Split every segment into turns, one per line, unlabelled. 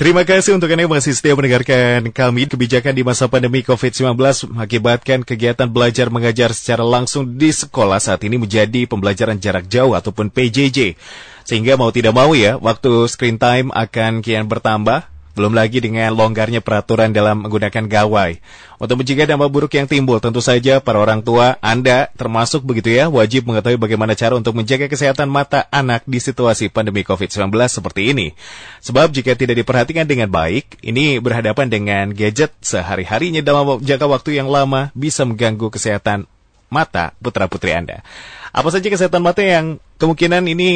Terima kasih untuk Anda yang masih setia mendengarkan kami. Kebijakan di masa pandemi COVID-19 mengakibatkan kegiatan belajar mengajar secara langsung di sekolah saat ini menjadi pembelajaran jarak jauh ataupun PJJ. Sehingga mau tidak mau ya, waktu screen time akan kian bertambah belum lagi dengan longgarnya peraturan dalam menggunakan gawai. Untuk mencegah dampak buruk yang timbul, tentu saja para orang tua Anda termasuk begitu ya, wajib mengetahui bagaimana cara untuk menjaga kesehatan mata anak di situasi pandemi COVID-19 seperti ini. Sebab jika tidak diperhatikan dengan baik, ini berhadapan dengan gadget sehari-harinya dalam jangka waktu yang lama bisa mengganggu kesehatan mata putra-putri Anda. Apa saja kesehatan mata yang kemungkinan ini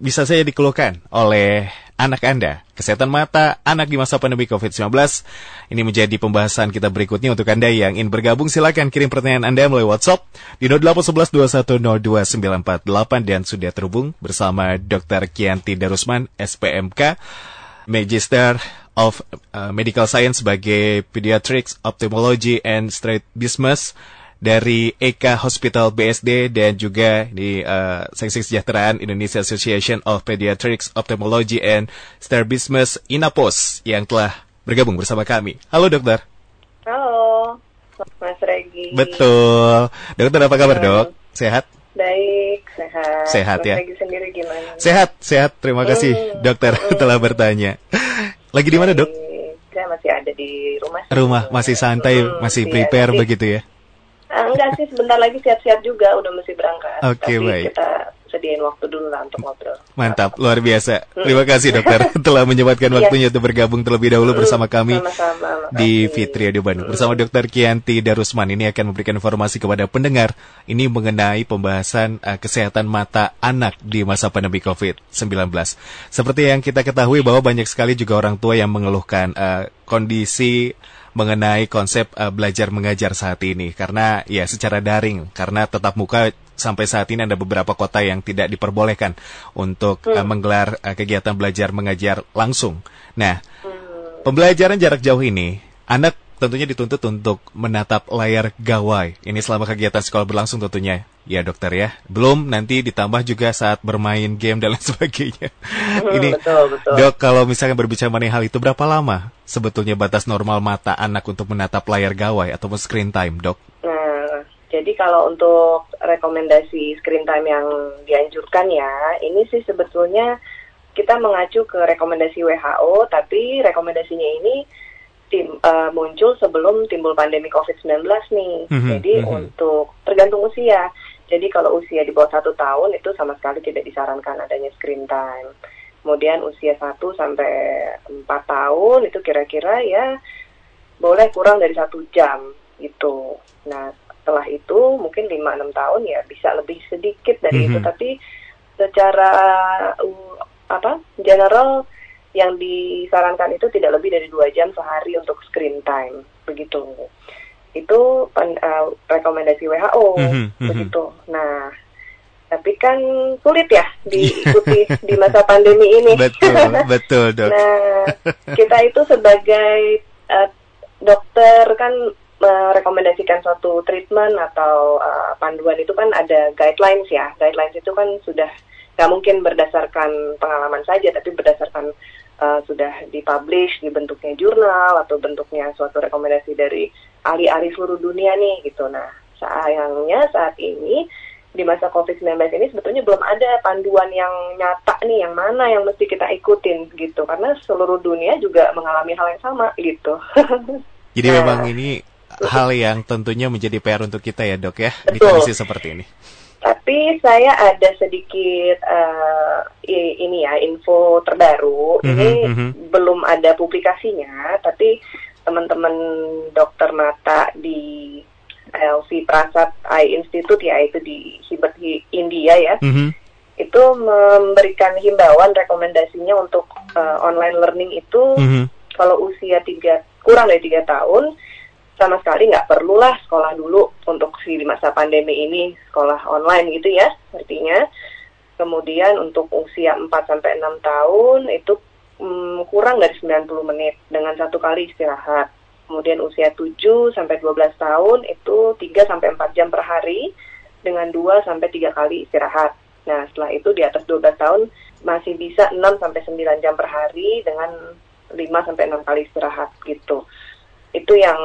bisa saya dikeluhkan oleh anak Anda. Kesehatan mata anak di masa pandemi COVID-19. Ini menjadi pembahasan kita berikutnya untuk Anda yang ingin bergabung. Silakan kirim pertanyaan Anda melalui WhatsApp di 08112102948 dan sudah terhubung bersama Dr. Kianti Darusman, SPMK, Magister of uh, Medical Science sebagai Pediatrics, Ophthalmology and Strabismus dari Eka Hospital BSD dan juga di uh, Seksi Kesejahteraan Indonesia Association of Pediatrics, Ophthalmology and Strabismus Inapos yang telah bergabung bersama kami. Halo dokter.
Halo, Mas Regi.
Betul. Dokter apa kabar dok? Sehat?
Baik, sehat.
Sehat
Mas
ya.
Regi sendiri gimana?
Sehat, sehat. Terima kasih
Hmm,
dokter
hmm.
telah bertanya. Lagi di mana dok?
Saya masih ada di rumah.
Rumah masih santai,
Hmm,
masih prepare
nanti-
begitu ya?
Ah, enggak sih, sebentar lagi siap-siap juga, udah mesti berangkat.
Oke,
Tapi
baik.
kita sediain waktu dulu lah untuk ngobrol.
Mantap, luar biasa. Terima kasih dokter telah menyempatkan
Iya.
waktunya untuk bergabung terlebih dahulu bersama kami
Sama-sama,
di. Fitri Radio Bandung. Bersama Dr. Kianti Darusman ini akan memberikan informasi kepada pendengar ini mengenai pembahasan uh, kesehatan mata anak di masa pandemi COVID-19. Seperti yang kita ketahui bahwa banyak sekali juga orang tua yang mengeluhkan uh, kondisi mengenai konsep uh, belajar mengajar saat ini karena ya secara daring karena tetap muka sampai saat ini ada beberapa kota yang tidak diperbolehkan untuk uh, menggelar uh, kegiatan belajar mengajar langsung. Nah, pembelajaran jarak jauh ini anak tentunya dituntut untuk menatap layar gawai. Ini selama kegiatan sekolah berlangsung tentunya. Ya dokter ya. Belum nanti ditambah juga saat bermain game dan lain sebagainya. Ini
betul, betul.
Dok, kalau misalnya berbicara mengenai hal itu, berapa lama sebetulnya batas normal mata anak untuk menatap layar gawai atau screen time, dok?
Nah, jadi kalau untuk rekomendasi screen time yang dianjurkan ya, ini sih sebetulnya kita mengacu ke rekomendasi WHO, tapi rekomendasinya ini tim, eh, muncul sebelum timbul pandemi COVID-19 nih.
Mhm,
Jadi
mhm.
untuk tergantung usia. Jadi kalau usia di bawah satu tahun itu sama sekali tidak disarankan adanya screen time. Kemudian usia 1 sampai 4 tahun itu kira-kira ya boleh kurang dari satu jam gitu. Nah setelah itu mungkin 5-6 tahun ya bisa lebih sedikit dari itu
Mhm.
tapi secara uh, apa general yang disarankan itu tidak lebih dari dua jam sehari untuk screen time begitu. Itu pen- uh, rekomendasi WHO
Mhm, mhm.
begitu. Nah tapi kan sulit ya diikuti di masa pandemi ini.
Betul, betul, dok.
Nah, kita itu sebagai eh, dokter kan merekomendasikan suatu treatment atau eh, panduan itu kan ada guidelines ya. Guidelines itu kan sudah nggak mungkin berdasarkan pengalaman saja, tapi berdasarkan eh, sudah dipublish di bentuknya jurnal atau bentuknya suatu rekomendasi dari ahli-ahli seluruh dunia nih gitu. Nah, sayangnya saat ini di masa COVID-19 ini sebetulnya belum ada panduan yang nyata nih yang mana yang mesti kita ikutin gitu karena seluruh dunia juga mengalami hal yang sama gitu.
Jadi
Nah.
memang ini hal yang tentunya menjadi PR untuk kita ya, dok ya, di
Betul.
kondisi seperti ini.
Tapi saya ada sedikit i- ini ya info terbaru.
Mhm,
ini
mhm.
belum ada publikasinya, tapi teman-teman dokter mata di LV Prasad Eye Institute ya itu di Hibert Hi- India ya.
Mhm.
itu memberikan himbauan rekomendasinya untuk uh, online learning itu
Mhm.
kalau usia tiga kurang dari tiga tahun sama sekali nggak perlulah sekolah dulu untuk si masa pandemi ini sekolah online gitu ya artinya. Kemudian untuk usia 4 sampai 6 tahun itu mm, kurang dari 90 menit dengan satu kali istirahat. Kemudian usia 7 sampai 12 tahun itu 3 sampai 4 jam per hari dengan 2 sampai 3 kali istirahat. Nah, setelah itu di atas 12 tahun masih bisa 6 sampai 9 jam per hari dengan 5 sampai enam kali istirahat gitu. Itu yang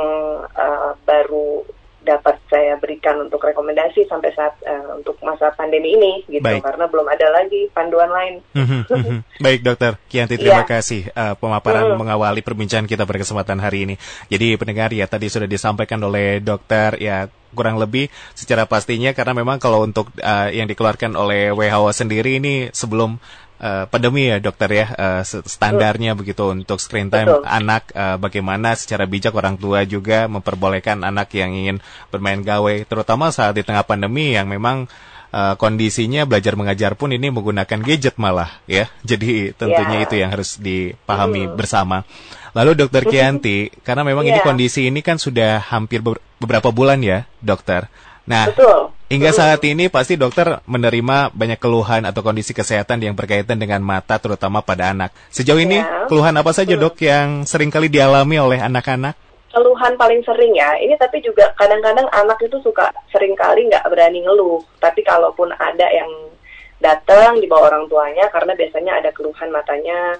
uh, baru dapat saya berikan untuk rekomendasi sampai saat uh, untuk masa pandemi ini gitu Baik. karena belum ada lagi panduan lain.
Mhm, mhm. Baik dokter Kianti terima yeah. kasih uh, pemaparan mm. mengawali perbincangan kita pada kesempatan hari ini. Jadi pendengar ya tadi sudah disampaikan oleh dokter ya kurang lebih secara pastinya karena memang kalau untuk uh, yang dikeluarkan oleh WHO sendiri ini sebelum uh, pandemi ya dokter ya uh, standarnya Betul. begitu untuk screen time Betul. anak uh, bagaimana secara bijak orang tua juga memperbolehkan anak yang ingin bermain gawe terutama saat di tengah pandemi yang memang uh, kondisinya belajar mengajar pun ini menggunakan gadget malah ya jadi tentunya yeah. itu yang harus dipahami mm. bersama lalu dokter Kianti karena memang yeah. ini kondisi ini kan sudah hampir beberapa bulan ya dokter Nah, Betul. hingga saat ini pasti dokter menerima banyak keluhan atau kondisi kesehatan yang berkaitan dengan mata terutama pada anak. Sejauh ini ya. keluhan apa saja dok yang sering kali dialami oleh anak-anak?
Keluhan paling sering ya, ini tapi juga kadang-kadang anak itu suka sering kali nggak berani ngeluh. Tapi kalaupun ada yang datang di bawah orang tuanya karena biasanya ada keluhan matanya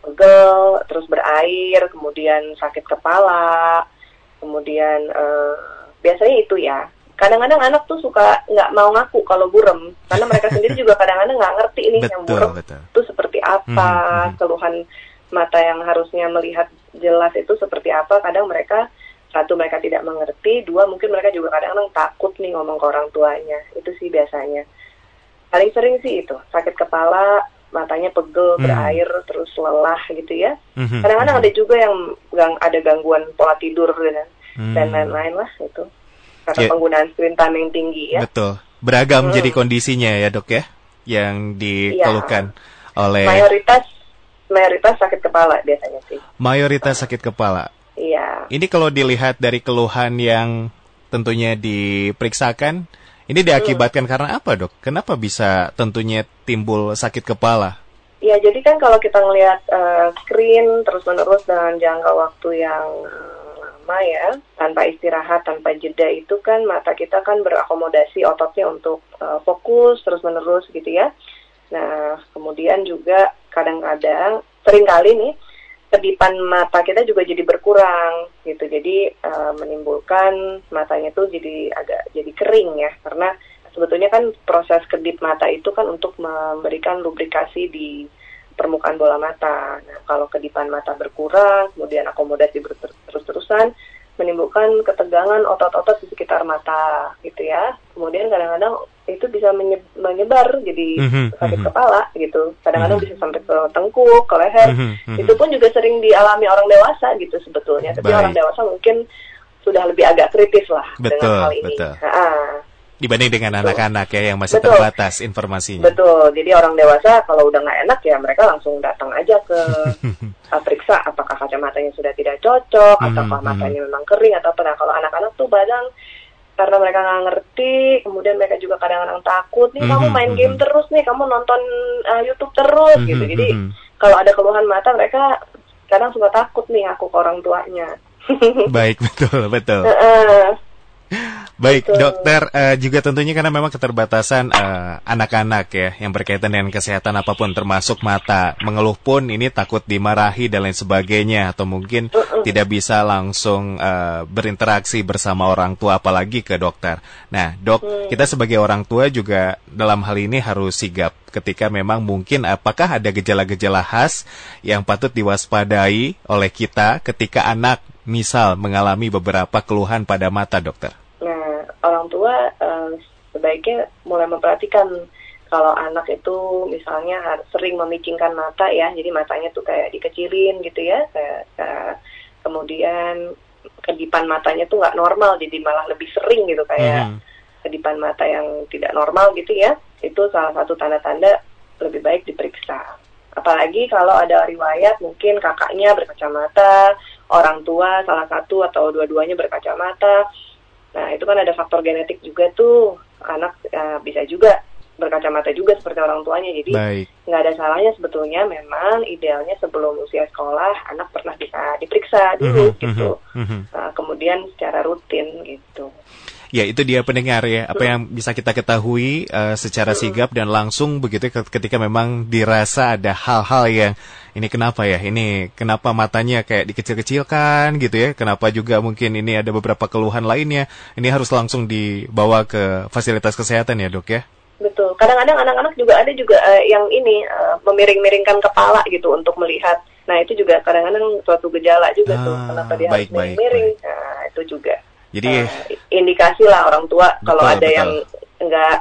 pegel, terus berair, kemudian sakit kepala, kemudian uh, biasanya itu ya kadang-kadang anak tuh suka nggak mau ngaku kalau burem. Karena mereka sendiri juga kadang-kadang nggak ngerti ini yang burem itu seperti apa hmm, hmm, keluhan mata yang harusnya melihat jelas itu seperti apa. Kadang mereka satu mereka tidak mengerti. Dua mungkin mereka juga kadang-kadang takut nih ngomong ke orang tuanya. Itu sih biasanya. Paling sering sih itu sakit kepala matanya pegel hmm. berair terus lelah gitu ya. Hmm, kadang-kadang hmm. ada juga yang gang, ada gangguan pola tidur dan hmm. dan lain-lain lah itu karena yeah. penggunaan screen time yang tinggi ya.
Betul. Beragam hmm. jadi kondisinya ya dok ya, yang dikeluhkan ya. oleh.
Mayoritas mayoritas sakit kepala biasanya sih.
Mayoritas sakit kepala.
Iya.
Ini kalau dilihat dari keluhan yang tentunya diperiksakan, ini diakibatkan hmm. karena apa dok? Kenapa bisa tentunya timbul sakit kepala?
Ya, jadi kan kalau kita ngelihat uh, screen terus-menerus dengan jangka waktu yang lama ya tanpa istirahat tanpa jeda itu kan mata kita kan berakomodasi ototnya untuk uh, fokus terus menerus gitu ya. Nah kemudian juga kadang-kadang sering kali nih kedipan mata kita juga jadi berkurang gitu. Jadi uh, menimbulkan matanya tuh jadi agak jadi kering ya. Karena sebetulnya kan proses kedip mata itu kan untuk memberikan lubrikasi di permukaan bola mata. Nah, kalau kedipan mata berkurang, kemudian akomodasi terus-terusan, menimbulkan ketegangan otot-otot di sekitar mata, gitu ya. Kemudian kadang-kadang itu bisa menyebar jadi mm-hmm, sakit mm-hmm. kepala, gitu. Kadang-kadang mm-hmm. bisa sampai ke tengkuk, ke leher. Mm-hmm, itu pun juga sering dialami orang dewasa, gitu sebetulnya. Tapi Baik. orang dewasa mungkin sudah lebih agak kritis lah
betul, dengan hal ini. Betul. Nah, dibanding dengan anak-anak ya yang masih Betul. terbatas informasinya.
Betul. Jadi orang dewasa kalau udah nggak enak ya mereka langsung datang aja ke periksa apakah kacamatanya sudah tidak cocok, hmm, apakah hmm. matanya memang kering atau apa. Nah kalau anak-anak tuh badan karena mereka nggak ngerti, kemudian mereka juga kadang-kadang takut nih kamu hmm, main game terus nih, kamu nonton uh, YouTube terus gitu. Jadi kalau ada keluhan mata mereka kadang suka takut nih aku ke orang tuanya.
Baik betul betul. Baik, dokter uh, juga tentunya karena memang keterbatasan eh, anak-anak uh, ya yang berkaitan dengan kesehatan apa pun termasuk mata. Mengeluh pun ini takut dimarahi dan lain sebagainya atau mungkin uh -uh. tidak bisa langsung uh, berinteraksi bersama orang tua apalagi ke dokter. Nah, Dok, hmm. kita sebagai orang tua juga dalam hal ini harus sigap ketika memang mungkin apakah ada gejala-gejala khas yang patut diwaspadai oleh kita ketika anak misal mengalami beberapa keluhan pada mata, dokter
orang tua uh, sebaiknya mulai memperhatikan kalau anak itu misalnya sering memicingkan mata ya, jadi matanya tuh kayak dikecilin gitu ya, kayak, kayak kemudian kedipan matanya tuh nggak normal, jadi malah lebih sering gitu kayak mm. kedipan mata yang tidak normal gitu ya, itu salah satu tanda-tanda lebih baik diperiksa. Apalagi kalau ada riwayat mungkin kakaknya berkacamata, orang tua salah satu atau dua-duanya berkacamata, Nah itu kan ada faktor genetik juga tuh. Anak uh, bisa juga berkacamata juga seperti orang tuanya. Jadi nggak ada salahnya sebetulnya. Memang idealnya sebelum usia sekolah anak pernah bisa diperiksa dulu mm -hmm, gitu. mm -hmm. uh, kemudian secara rutin gitu
Ya itu dia pendengar ya apa yang bisa kita ketahui uh, secara sigap dan langsung begitu ketika memang dirasa ada hal-hal yang ini kenapa ya ini kenapa matanya kayak dikecil-kecilkan gitu ya kenapa juga mungkin ini ada beberapa keluhan lainnya ini harus langsung dibawa ke fasilitas kesehatan ya dok ya.
Betul. Kadang-kadang anak-anak juga ada juga uh, yang ini uh, memiring-miringkan kepala gitu untuk melihat. Nah itu juga kadang-kadang suatu gejala juga ah, tuh kenapa dia baik, harus miring-miring. Nah itu juga. Jadi uh, indikasi lah orang tua kalau ada betul. yang enggak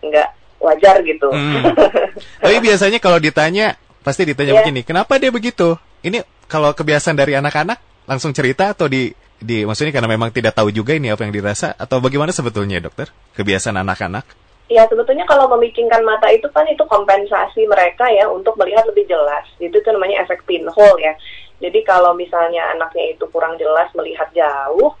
enggak wajar gitu. Hmm.
Tapi biasanya kalau ditanya pasti ditanya yeah. begini, kenapa dia begitu? Ini kalau kebiasaan dari anak-anak langsung cerita atau di di maksudnya karena memang tidak tahu juga ini apa yang dirasa atau bagaimana sebetulnya dokter kebiasaan anak-anak?
Ya sebetulnya kalau memicingkan mata itu kan itu kompensasi mereka ya untuk melihat lebih jelas. Itu tuh namanya efek pinhole ya. Jadi kalau misalnya anaknya itu kurang jelas melihat jauh,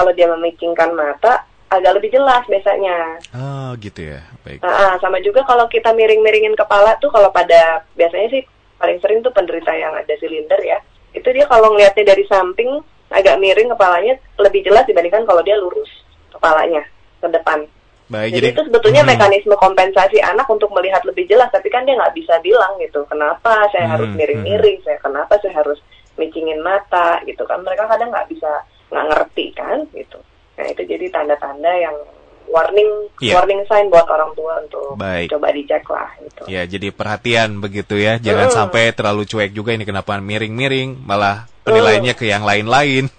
kalau dia memicingkan mata agak lebih jelas biasanya.
Oh gitu ya, baik.
Nah, sama juga kalau kita miring-miringin kepala tuh kalau pada biasanya sih paling sering tuh penderita yang ada silinder ya. Itu dia kalau ngeliatnya dari samping agak miring kepalanya lebih jelas dibandingkan kalau dia lurus kepalanya ke depan. Baik, jadi, jadi itu sebetulnya hmm. mekanisme kompensasi anak untuk melihat lebih jelas, tapi kan dia nggak bisa bilang gitu, kenapa saya hmm. harus miring-miring, hmm. saya kenapa saya harus micingin mata gitu kan, mereka kadang nggak bisa nggak ngerti kan gitu. Nah itu jadi tanda-tanda yang warning yeah. warning sign buat orang tua untuk Baik. coba dicek lah gitu.
Ya, jadi perhatian begitu ya. Jangan hmm. sampai terlalu cuek juga ini kenapa miring-miring malah penilaiannya hmm. ke yang lain-lain.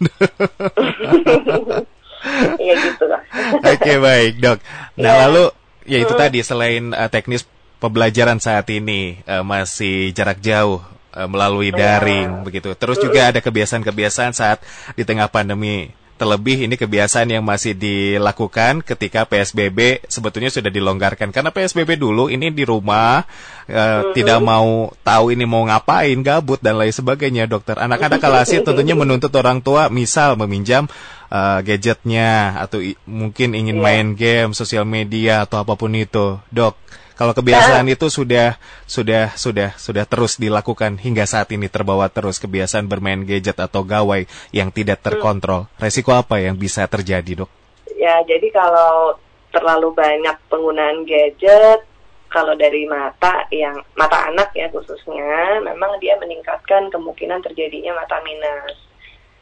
Iya gitu lah.
Oke baik dok. Nah ya. lalu ya itu hmm. tadi selain uh, teknis pembelajaran saat ini uh, masih jarak jauh uh, melalui iya. daring begitu. Terus juga ada kebiasaan-kebiasaan saat di tengah pandemi Terlebih ini kebiasaan yang masih dilakukan ketika PSBB sebetulnya sudah dilonggarkan. Karena PSBB dulu ini di rumah uh, uh-huh. tidak mau tahu ini mau ngapain, gabut dan lain sebagainya, dokter. Anak-anak kalasi tentunya menuntut orang tua misal meminjam uh, gadgetnya atau mungkin ingin yeah. main game, sosial media atau apa pun itu. Dok, kalau kebiasaan itu sudah sudah sudah sudah terus dilakukan hingga saat ini terbawa terus kebiasaan bermain gadget atau gawai yang tidak terkontrol. Resiko apa yang bisa terjadi, Dok?
Ya, jadi kalau terlalu banyak penggunaan gadget kalau dari mata yang mata anak ya khususnya memang dia meningkatkan kemungkinan terjadinya mata minus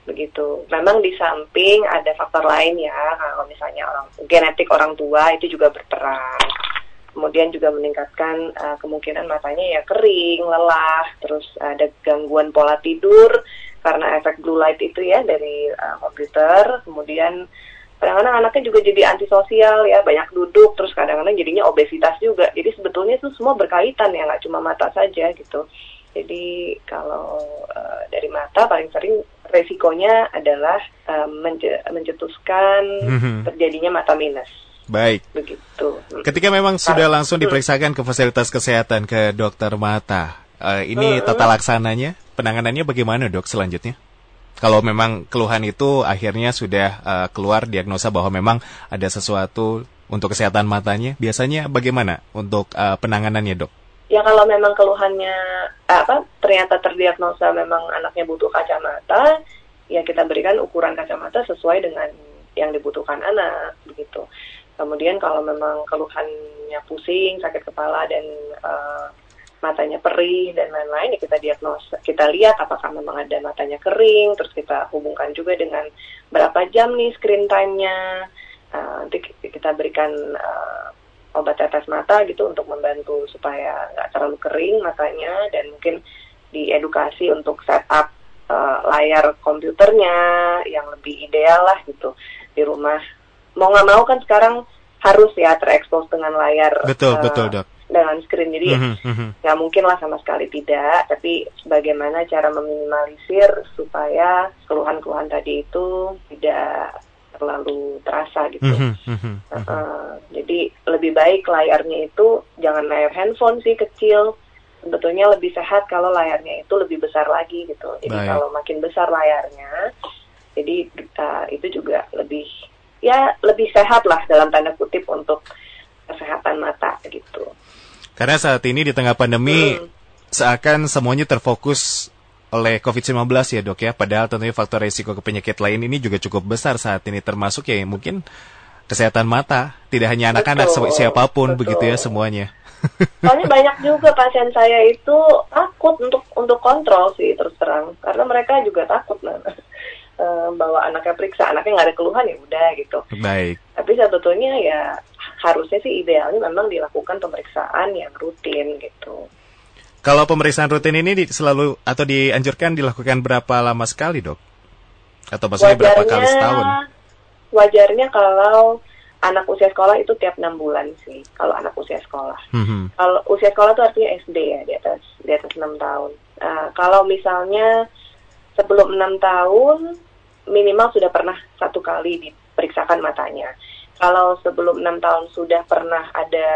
begitu. Memang di samping ada faktor lain ya kalau misalnya orang genetik orang tua itu juga berperan kemudian juga meningkatkan uh, kemungkinan matanya ya kering, lelah, terus ada gangguan pola tidur karena efek blue light itu ya dari uh, komputer, kemudian kadang-kadang anaknya juga jadi antisosial ya banyak duduk terus kadang-kadang jadinya obesitas juga. Jadi sebetulnya itu semua berkaitan ya nggak cuma mata saja gitu. Jadi kalau uh, dari mata paling sering resikonya adalah uh, mencetuskan mhm. terjadinya mata minus
Baik. Begitu. Ketika memang sudah langsung diperiksakan ke fasilitas kesehatan ke dokter mata, uh, ini tata laksananya, penanganannya bagaimana dok selanjutnya? Kalau memang keluhan itu akhirnya sudah uh, keluar diagnosa bahwa memang ada sesuatu untuk kesehatan matanya, biasanya bagaimana untuk uh, penanganannya dok?
Ya kalau memang keluhannya apa ternyata terdiagnosa memang anaknya butuh kacamata, ya kita berikan ukuran kacamata sesuai dengan yang dibutuhkan anak begitu. Kemudian kalau memang keluhannya pusing, sakit kepala dan uh, matanya perih dan lain-lain ya kita diagnosa, kita lihat apakah memang ada matanya kering, terus kita hubungkan juga dengan berapa jam nih screen time-nya. Uh, nanti kita berikan uh, obat tetes mata gitu untuk membantu supaya nggak terlalu kering matanya dan mungkin diedukasi untuk setup uh, layar komputernya yang lebih ideal lah gitu di rumah mau nggak mau kan sekarang harus ya terekspos dengan layar
betul uh, betul dok
dengan screen jadi mm -hmm. nggak mungkin lah sama sekali tidak tapi bagaimana cara meminimalisir supaya keluhan-keluhan tadi itu tidak terlalu terasa gitu mm -hmm. uh, jadi lebih baik layarnya itu jangan layar handphone sih kecil sebetulnya lebih sehat kalau layarnya itu lebih besar lagi gitu jadi Baik. kalau makin besar layarnya jadi uh, itu juga lebih ya lebih sehat lah dalam tanda kutip untuk kesehatan mata gitu.
Karena saat ini di tengah pandemi hmm. seakan semuanya terfokus oleh COVID-19 ya dok ya. Padahal tentunya faktor resiko ke penyakit lain ini juga cukup besar saat ini termasuk ya mungkin kesehatan mata. Tidak hanya anak-anak,
siapa
pun
betul.
begitu ya semuanya.
Soalnya banyak juga pasien saya itu takut untuk untuk kontrol sih terus terang karena mereka juga takut nah, eh, bawa anaknya periksa anaknya nggak ada keluhan ya udah gitu.
Baik.
Tapi sebetulnya ya harusnya sih idealnya memang dilakukan pemeriksaan yang rutin gitu.
Kalau pemeriksaan rutin ini di- selalu atau dianjurkan dilakukan berapa lama sekali, Dok? Atau maksudnya berapa kali setahun?
wajarnya kalau anak usia sekolah itu tiap enam bulan sih kalau anak usia sekolah.
Mhm.
Kalau usia sekolah itu artinya SD ya di atas di atas enam tahun. Nah, kalau misalnya sebelum enam tahun minimal sudah pernah satu kali diperiksakan matanya. Kalau sebelum enam tahun sudah pernah ada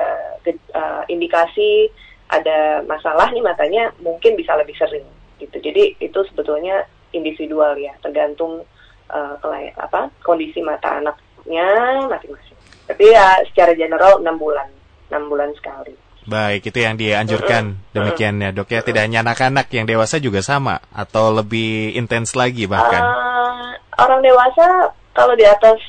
eh, indikasi ada masalah nih matanya, mungkin bisa lebih sering gitu. Jadi itu sebetulnya individual ya, tergantung kelay- apa kondisi mata anaknya masing-masing. Tapi ya secara general enam bulan, enam bulan sekali.
Baik, itu yang dianjurkan demikian ya, Dok ya. Tidak hanya anak-anak, yang dewasa juga sama atau lebih intens lagi bahkan.
Eh, orang dewasa kalau di atas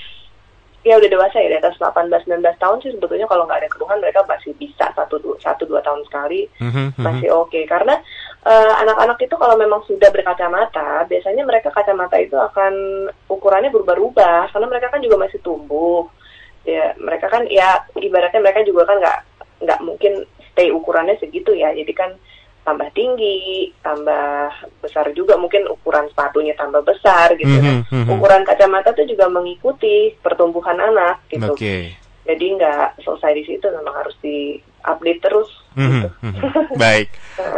ya udah dewasa ya di atas 18-19 tahun sih sebetulnya kalau nggak ada keluhan mereka masih bisa satu dua, satu dua tahun sekali.
Mhm, mhm.
masih oke. Karena eh, anak-anak itu kalau memang sudah berkacamata biasanya mereka kacamata itu akan ukurannya berubah-ubah. Karena mereka kan juga masih tumbuh. Ya mereka kan ya ibaratnya mereka juga kan nggak nggak mungkin stay ukurannya segitu ya. Jadi kan tambah tinggi tambah besar juga mungkin ukuran sepatunya tambah besar gitu
Mhm,
kan
mhm.
ukuran kacamata itu juga mengikuti pertumbuhan anak gitu
Oke.
jadi nggak selesai di situ memang harus di update terus
Mhm. Baik,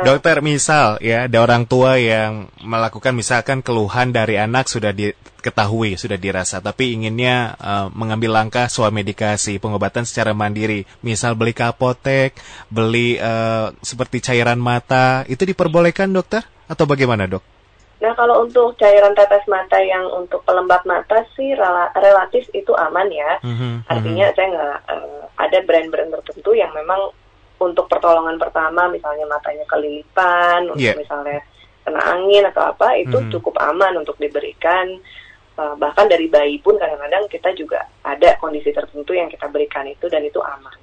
dokter misal ya ada orang tua yang melakukan misalkan keluhan dari anak sudah diketahui sudah dirasa tapi inginnya eh, mengambil langkah swamedikasi pengobatan secara mandiri misal beli ke apotek beli eh, seperti cairan mata itu diperbolehkan dokter atau bagaimana dok?
Nah kalau untuk cairan tetes mata yang untuk pelembab mata sih rela- relatif itu aman ya.
Mhm,
Artinya saya nggak eh, ada brand-brand tertentu yang memang untuk pertolongan pertama misalnya matanya kelilipan, untuk
Yeah.
misalnya kena angin atau apa itu
Mhm.
cukup aman untuk diberikan. Eh, bahkan dari bayi pun kadang-kadang kita juga ada kondisi tertentu yang kita berikan itu dan itu aman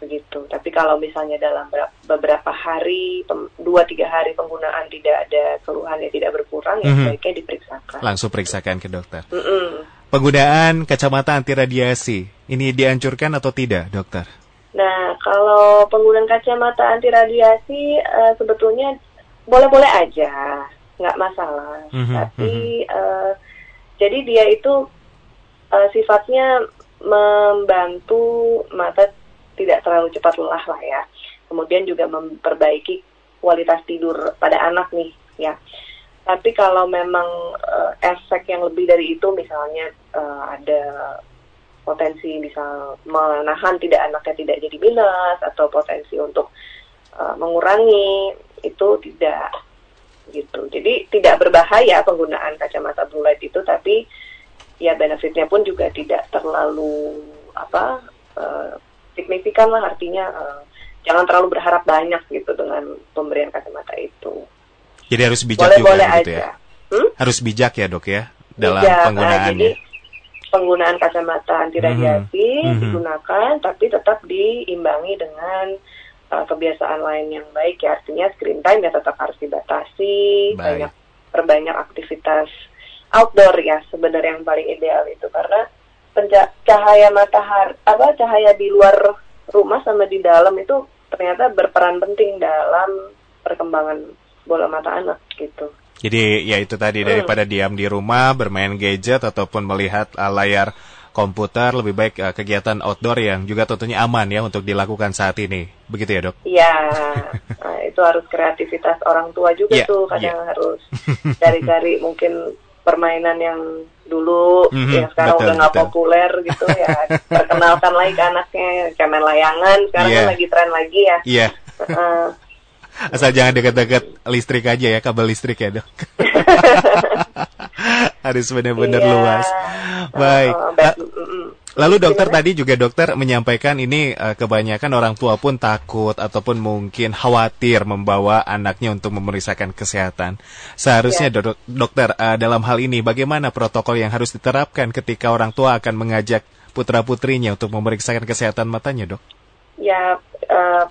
begitu. Tapi kalau misalnya dalam ber- beberapa hari, dua tiga hari penggunaan tidak ada keluhan yang tidak berkurang, ya
Mhm.
sebaiknya diperiksakan.
Langsung periksakan ke dokter.
Mm-mm.
Penggunaan kacamata anti radiasi ini dianjurkan atau tidak dokter?
Nah, kalau penggunaan kacamata anti radiasi eh, sebetulnya boleh-boleh aja, nggak masalah.
Mhm,
Tapi eh, jadi dia itu eh, sifatnya membantu mata tidak terlalu cepat lelah lah ya. Kemudian juga memperbaiki kualitas tidur pada anak nih ya. Tapi kalau memang eh, efek yang lebih dari itu misalnya eh, ada potensi bisa menahan tidak anaknya tidak jadi minus atau potensi untuk uh, mengurangi itu tidak gitu. Jadi tidak berbahaya penggunaan kacamata blue light itu tapi ya benefitnya pun juga tidak terlalu apa uh, signifikan lah artinya uh, jangan terlalu berharap banyak gitu dengan pemberian kacamata itu.
Jadi harus bijak
Boleh-boleh
juga gitu
aja.
ya.
Hmm?
Harus bijak ya dok ya dalam
Bijak. Nah,
penggunaannya.
jadi penggunaan kacamata anti radiasi
Mhm. Mhm.
digunakan, tapi tetap diimbangi dengan uh, kebiasaan lain yang baik ya. Artinya screen time ya tetap harus dibatasi,
Baik.
banyak perbanyak aktivitas outdoor ya sebenarnya yang paling ideal itu karena cahaya matahari apa cahaya di luar rumah sama di dalam itu ternyata berperan penting dalam perkembangan bola mata anak gitu.
Jadi ya itu tadi
Hmm.
daripada diam di rumah bermain gadget ataupun melihat uh, layar komputer lebih baik uh, kegiatan outdoor yang juga tentunya aman ya untuk dilakukan saat ini. Begitu ya dok?
Iya, nah, itu harus kreativitas orang tua juga
Iya,
tuh kadang harus cari-cari mungkin permainan yang dulu
Mhm,
yang sekarang
betul,
udah nggak populer gitu ya perkenalkan lagi ke anaknya kayak main layangan sekarang
Iya.
kan lagi tren lagi ya
Iya.
Heeh.
Asal jangan dekat-dekat listrik aja ya, kabel listrik ya dok. Harus benar-benar
Iya.
luas. Baik.
Oh.
Lalu dokter
Gimana?
tadi juga dokter menyampaikan ini eh, kebanyakan orang tua pun takut ataupun mungkin khawatir membawa anaknya untuk memeriksakan kesehatan. Seharusnya
Ya.
dok- dokter eh, dalam hal ini bagaimana protokol yang harus diterapkan ketika orang tua akan mengajak putra-putrinya untuk memeriksakan kesehatan matanya, dok?
Ya, uh,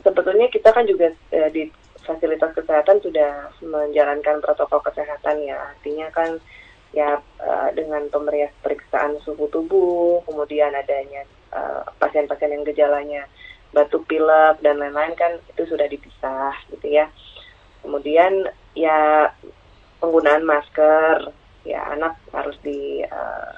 sebetulnya kita kan juga uh, di fasilitas kesehatan sudah menjalankan protokol kesehatan ya. Artinya kan ya uh, dengan pemeriksaan suhu tubuh, kemudian adanya pasien-pasien uh, yang gejalanya batuk pilek dan lain-lain kan itu sudah dipisah gitu ya. Kemudian ya penggunaan masker, ya anak harus di uh,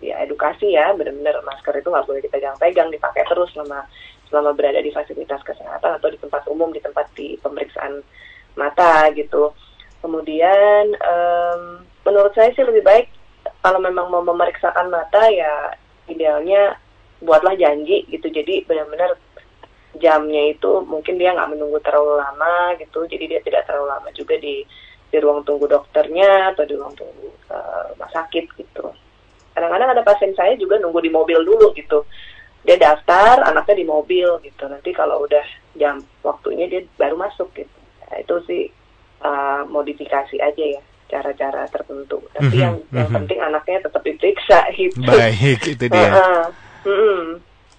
ya edukasi ya benar-benar masker itu nggak boleh dipegang-pegang dipakai terus selama selama berada di fasilitas kesehatan atau di tempat umum di tempat di pemeriksaan mata gitu. Kemudian um, menurut saya sih lebih baik kalau memang mau memeriksakan mata ya idealnya buatlah janji gitu. Jadi benar-benar jamnya itu mungkin dia nggak menunggu terlalu lama gitu. Jadi dia tidak terlalu lama juga di di ruang tunggu dokternya atau di ruang tunggu uh, rumah sakit gitu. Kadang-kadang ada pasien saya juga nunggu di mobil dulu gitu dia daftar anaknya di mobil gitu nanti kalau udah jam waktunya dia baru masuk gitu nah, itu sih uh, modifikasi aja ya cara-cara tertentu tapi mm -hmm, yang mm -hmm. yang penting anaknya tetap diperiksa gitu
baik itu dia uh -uh. Mm -hmm.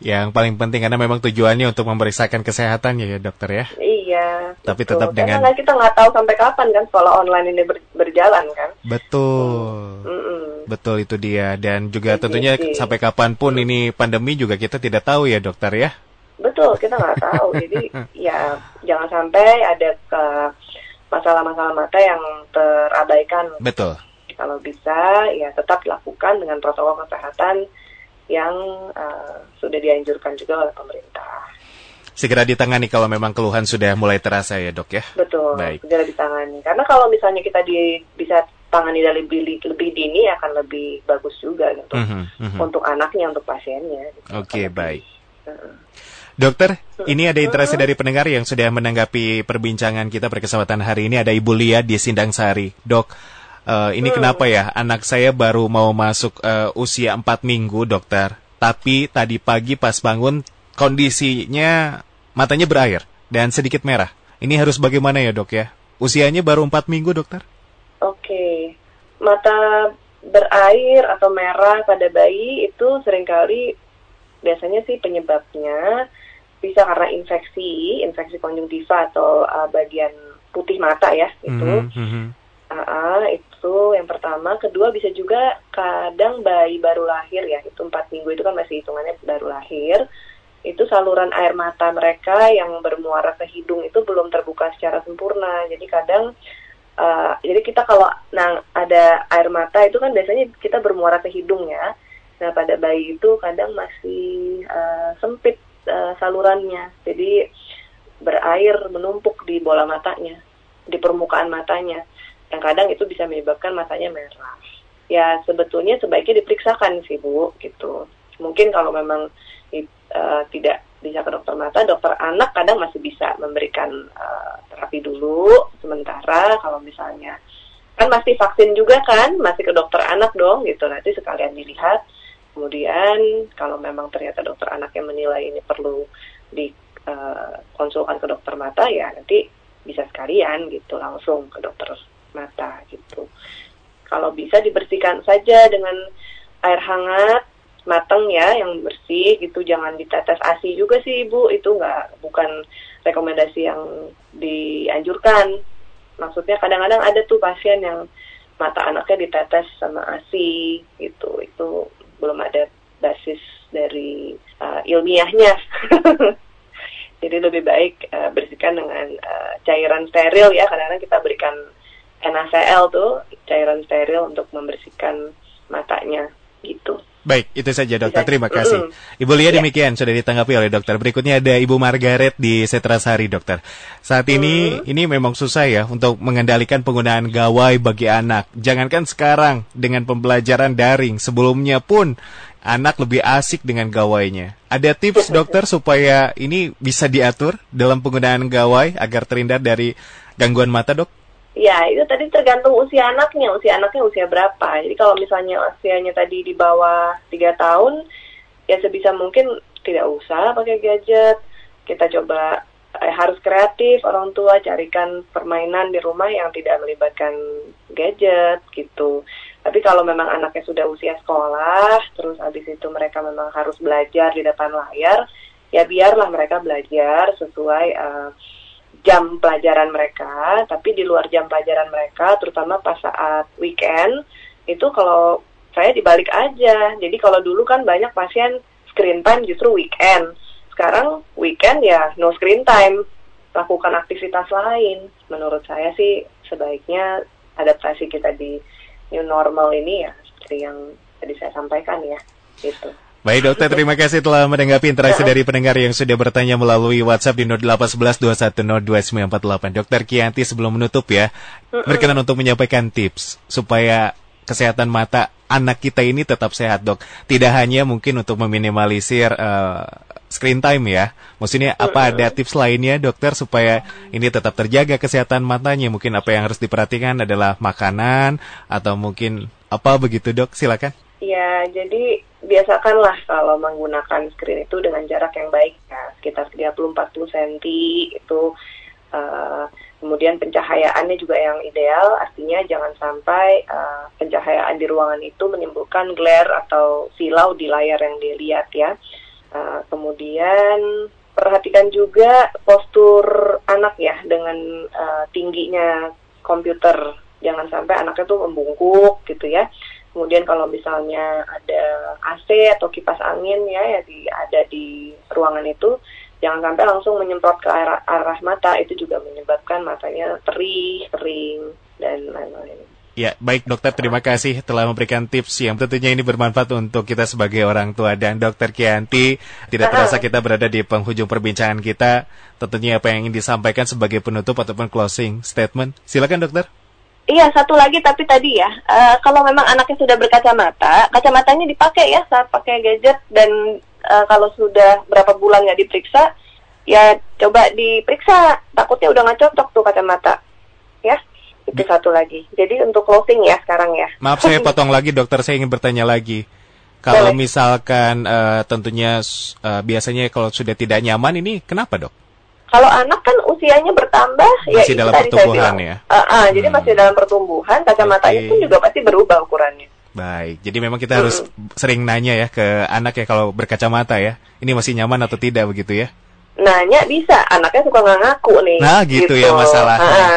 yang paling penting karena memang tujuannya untuk memeriksakan kesehatannya ya dokter ya
iya
tapi betul. tetap dengan
karena kita nggak tahu sampai kapan kan sekolah online ini ber berjalan kan
betul mm -hmm. Betul itu dia dan juga tentunya sampai kapan pun ini pandemi juga kita tidak tahu ya dokter ya.
Betul kita nggak tahu jadi ya jangan sampai ada ke masalah-masalah mata yang terabaikan.
Betul.
Kalau bisa ya tetap lakukan dengan protokol kesehatan yang uh, sudah dianjurkan juga oleh pemerintah
segera ditangani kalau memang keluhan sudah mulai terasa ya dok ya.
Betul. Baik. Segera ditangani. Karena kalau misalnya kita di, bisa tangani dari lebih lebih dini akan lebih bagus juga gitu mm -hmm, mm -hmm. untuk anaknya untuk pasiennya. Gitu.
Oke okay, baik. Uh, Dokter, ini ada interaksi dari pendengar yang sudah menanggapi perbincangan kita berkesempatan hari ini. Ada Ibu Lia di Sindang Sari. Dok, uh, ini hmm. kenapa ya? Anak saya baru mau masuk uh, usia 4 minggu, dokter. Tapi tadi pagi pas bangun kondisinya matanya berair dan sedikit merah. Ini harus bagaimana ya dok ya? Usianya baru 4 minggu, dokter?
Oke, mata berair atau merah pada bayi itu sering kali biasanya sih penyebabnya bisa karena infeksi, infeksi konjungtiva atau uh, bagian putih mata ya itu. Mm -hmm. uh, itu yang pertama. Kedua bisa juga kadang bayi baru lahir ya, itu empat minggu itu kan masih hitungannya baru lahir. Itu saluran air mata mereka yang bermuara ke hidung itu belum terbuka secara sempurna. Jadi kadang Uh, jadi kita kalau nah ada air mata itu kan biasanya kita bermuara ke hidung ya. Nah pada bayi itu kadang masih uh, sempit uh, salurannya, jadi berair menumpuk di bola matanya, di permukaan matanya. Yang kadang itu bisa menyebabkan matanya merah. Ya sebetulnya sebaiknya diperiksakan sih bu, gitu. Mungkin kalau memang uh, tidak bisa ke dokter mata, dokter anak kadang masih bisa memberikan uh, terapi dulu sementara kalau misalnya kan masih vaksin juga kan, masih ke dokter anak dong gitu. Nanti sekalian dilihat. Kemudian kalau memang ternyata dokter anak yang menilai ini perlu dikonsulkan eh, uh, ke dokter mata ya nanti bisa sekalian gitu langsung ke dokter mata gitu. Kalau bisa dibersihkan saja dengan air hangat mateng ya yang bersih gitu. Jangan ditetes asi juga sih ibu itu nggak bukan rekomendasi yang dianjurkan. Maksudnya kadang-kadang ada tuh pasien yang mata anaknya ditetes sama asi gitu. Itu belum ada basis dari uh, ilmiahnya. Jadi lebih baik uh, bersihkan dengan uh, cairan steril ya. Kadang-kadang kita berikan NaCl tuh cairan steril untuk membersihkan matanya gitu
Baik, itu saja dokter. Terima kasih. Ibu Lia ya. demikian sudah ditanggapi oleh dokter. Berikutnya ada Ibu Margaret di Setrasari, dokter. Saat ini ini memang susah ya untuk mengendalikan penggunaan gawai bagi anak. Jangankan sekarang dengan pembelajaran daring, sebelumnya pun anak lebih asik dengan gawainya. Ada tips dokter supaya ini bisa diatur dalam penggunaan gawai agar terhindar dari gangguan mata, Dok?
Ya, itu tadi tergantung usia anaknya, usia anaknya usia berapa. Jadi kalau misalnya usianya tadi di bawah tiga tahun, ya sebisa mungkin tidak usah pakai gadget. Kita coba eh, harus kreatif orang tua carikan permainan di rumah yang tidak melibatkan gadget gitu. Tapi kalau memang anaknya sudah usia sekolah, terus habis itu mereka memang harus belajar di depan layar, ya biarlah mereka belajar sesuai uh, jam pelajaran mereka. Tapi di luar jam pelajaran mereka, terutama pas saat weekend, itu kalau saya dibalik aja. Jadi kalau dulu kan banyak pasien screen time justru weekend. Sekarang weekend ya no screen time, lakukan aktivitas lain. Menurut saya sih sebaiknya adaptasi kita di new normal ini ya seperti yang tadi saya sampaikan ya, gitu.
Baik dokter, terima kasih telah menanggapi interaksi dari pendengar yang sudah bertanya melalui WhatsApp di 081121022948. Dokter Kianti sebelum menutup ya, berkenan untuk menyampaikan tips supaya kesehatan mata anak kita ini tetap sehat dok. Tidak hanya mungkin untuk meminimalisir uh, screen time ya. Maksudnya apa ada tips lainnya dokter supaya ini tetap terjaga kesehatan matanya? Mungkin apa yang harus diperhatikan adalah makanan atau mungkin apa begitu dok? Silakan.
Ya, jadi biasakanlah kalau menggunakan screen itu dengan jarak yang baik ya, sekitar 30-40 cm itu uh, kemudian pencahayaannya juga yang ideal, artinya jangan sampai uh, pencahayaan di ruangan itu menimbulkan glare atau silau di layar yang dilihat ya. Uh, kemudian perhatikan juga postur anak ya dengan uh, tingginya komputer, jangan sampai anaknya tuh membungkuk gitu ya Kemudian kalau misalnya ada AC atau kipas angin ya ya di ada di ruangan itu jangan sampai langsung menyemprot ke arah, arah mata itu juga menyebabkan matanya perih, kering dan lain-lain.
Ya, baik dokter, terima kasih telah memberikan tips yang tentunya ini bermanfaat untuk kita sebagai orang tua dan dokter Kianti. Tidak terasa kita berada di penghujung perbincangan kita. Tentunya apa yang ingin disampaikan sebagai penutup ataupun closing statement. Silakan dokter.
Iya, satu lagi tapi tadi ya, uh, kalau memang anaknya sudah berkacamata, kacamatanya dipakai ya saat pakai gadget dan uh, kalau sudah berapa bulan nggak diperiksa, ya coba diperiksa. Takutnya udah nggak cocok tuh kacamata, ya. Itu satu lagi. Jadi untuk closing ya sekarang ya.
Maaf saya potong lagi dokter, saya ingin bertanya lagi. Kalau Boleh. misalkan uh, tentunya uh, biasanya kalau sudah tidak nyaman ini kenapa dok?
Kalau anak kan usianya bertambah,
ya masih ya dalam pertumbuhan ya.
Uh, uh, hmm. Jadi masih dalam pertumbuhan, kacamata okay. itu juga pasti berubah ukurannya.
Baik, jadi memang kita hmm. harus sering nanya ya ke anak ya kalau berkacamata ya, ini masih nyaman atau tidak begitu ya?
Nanya bisa, anaknya suka nggak ngaku nih.
Nah gitu, ya gitu. ya masalahnya.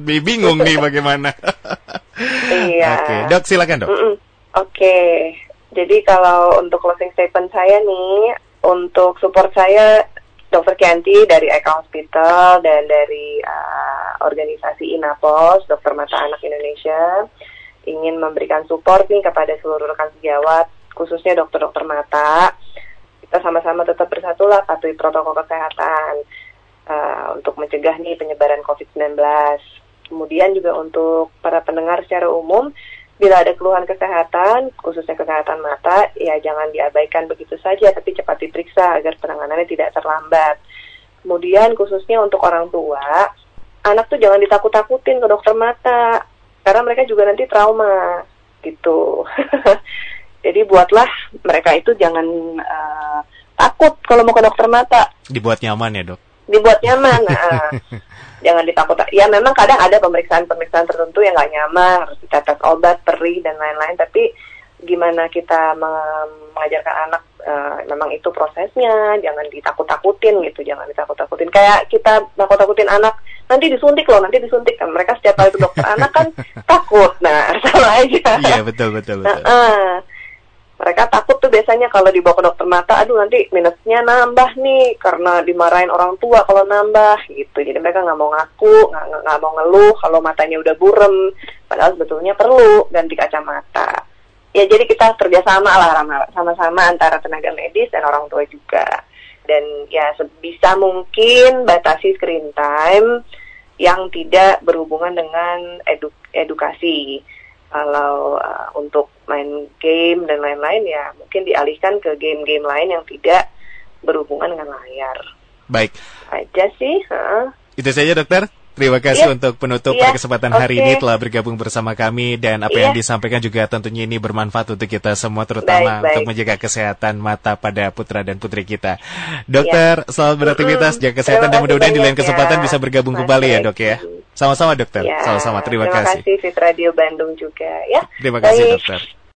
Bingung nih bagaimana.
iya.
Oke, okay. dok silakan dok.
Oke, okay. jadi kalau untuk closing statement saya nih, untuk support saya Dr. Kianti dari Eka Hospital dan dari uh, organisasi Inapos, Dokter Mata Anak Indonesia, ingin memberikan support nih kepada seluruh rekan sejawat, khususnya dokter-dokter mata. Kita sama-sama tetap bersatulah patuhi protokol kesehatan uh, untuk mencegah nih penyebaran COVID-19. Kemudian juga untuk para pendengar secara umum, bila ada keluhan kesehatan, khususnya kesehatan mata, ya jangan diabaikan begitu saja, tapi cepat diperiksa agar penanganannya tidak terlambat. Kemudian khususnya untuk orang tua, anak tuh jangan ditakut-takutin ke dokter mata, karena mereka juga nanti trauma, gitu. Jadi buatlah mereka itu jangan uh, takut kalau mau ke dokter mata.
Dibuat nyaman ya dok?
Dibuat nyaman. Nah, jangan ditakut ya memang kadang ada pemeriksaan-pemeriksaan tertentu yang nggak nyaman harus ditetes obat perih dan lain-lain. Tapi gimana kita mengajarkan anak uh, memang itu prosesnya. Jangan ditakut-takutin gitu jangan ditakut-takutin. Kayak kita takut-takutin anak nanti disuntik loh nanti disuntik. Kan mereka setiap kali ke dokter anak kan takut. Nah sama aja.
Iya betul betul betul.
Nah, uh, mereka takut tuh biasanya kalau dibawa ke dokter mata, aduh nanti minusnya nambah nih karena dimarahin orang tua kalau nambah gitu. Jadi mereka nggak mau ngaku, nggak mau ngeluh kalau matanya udah burem, padahal sebetulnya perlu ganti kacamata. Ya jadi kita kerjasama lah sama-sama antara tenaga medis dan orang tua juga. Dan ya sebisa mungkin batasi screen time yang tidak berhubungan dengan eduk edukasi kalau uh, untuk main game dan lain-lain ya mungkin dialihkan ke game-game lain yang tidak berhubungan dengan layar.
Baik.
Aja sih. Uh.
Itu saja dokter. Terima kasih yeah. untuk penutup yeah. pada kesempatan okay. hari ini telah bergabung bersama kami dan apa yeah. yang disampaikan juga tentunya ini bermanfaat untuk kita semua terutama baik, baik. untuk menjaga kesehatan mata pada putra dan putri kita. Dokter, yeah. selamat beraktivitas, jaga kesehatan dan mudah-mudahan di lain kesempatan ya. bisa bergabung Mas kembali ya dok ya. Sama-sama dokter.
Ya,
Sama-sama. Terima,
terima
kasih.
kasih Fit Radio Bandung juga ya.
Terima kasih
Baik.
dokter.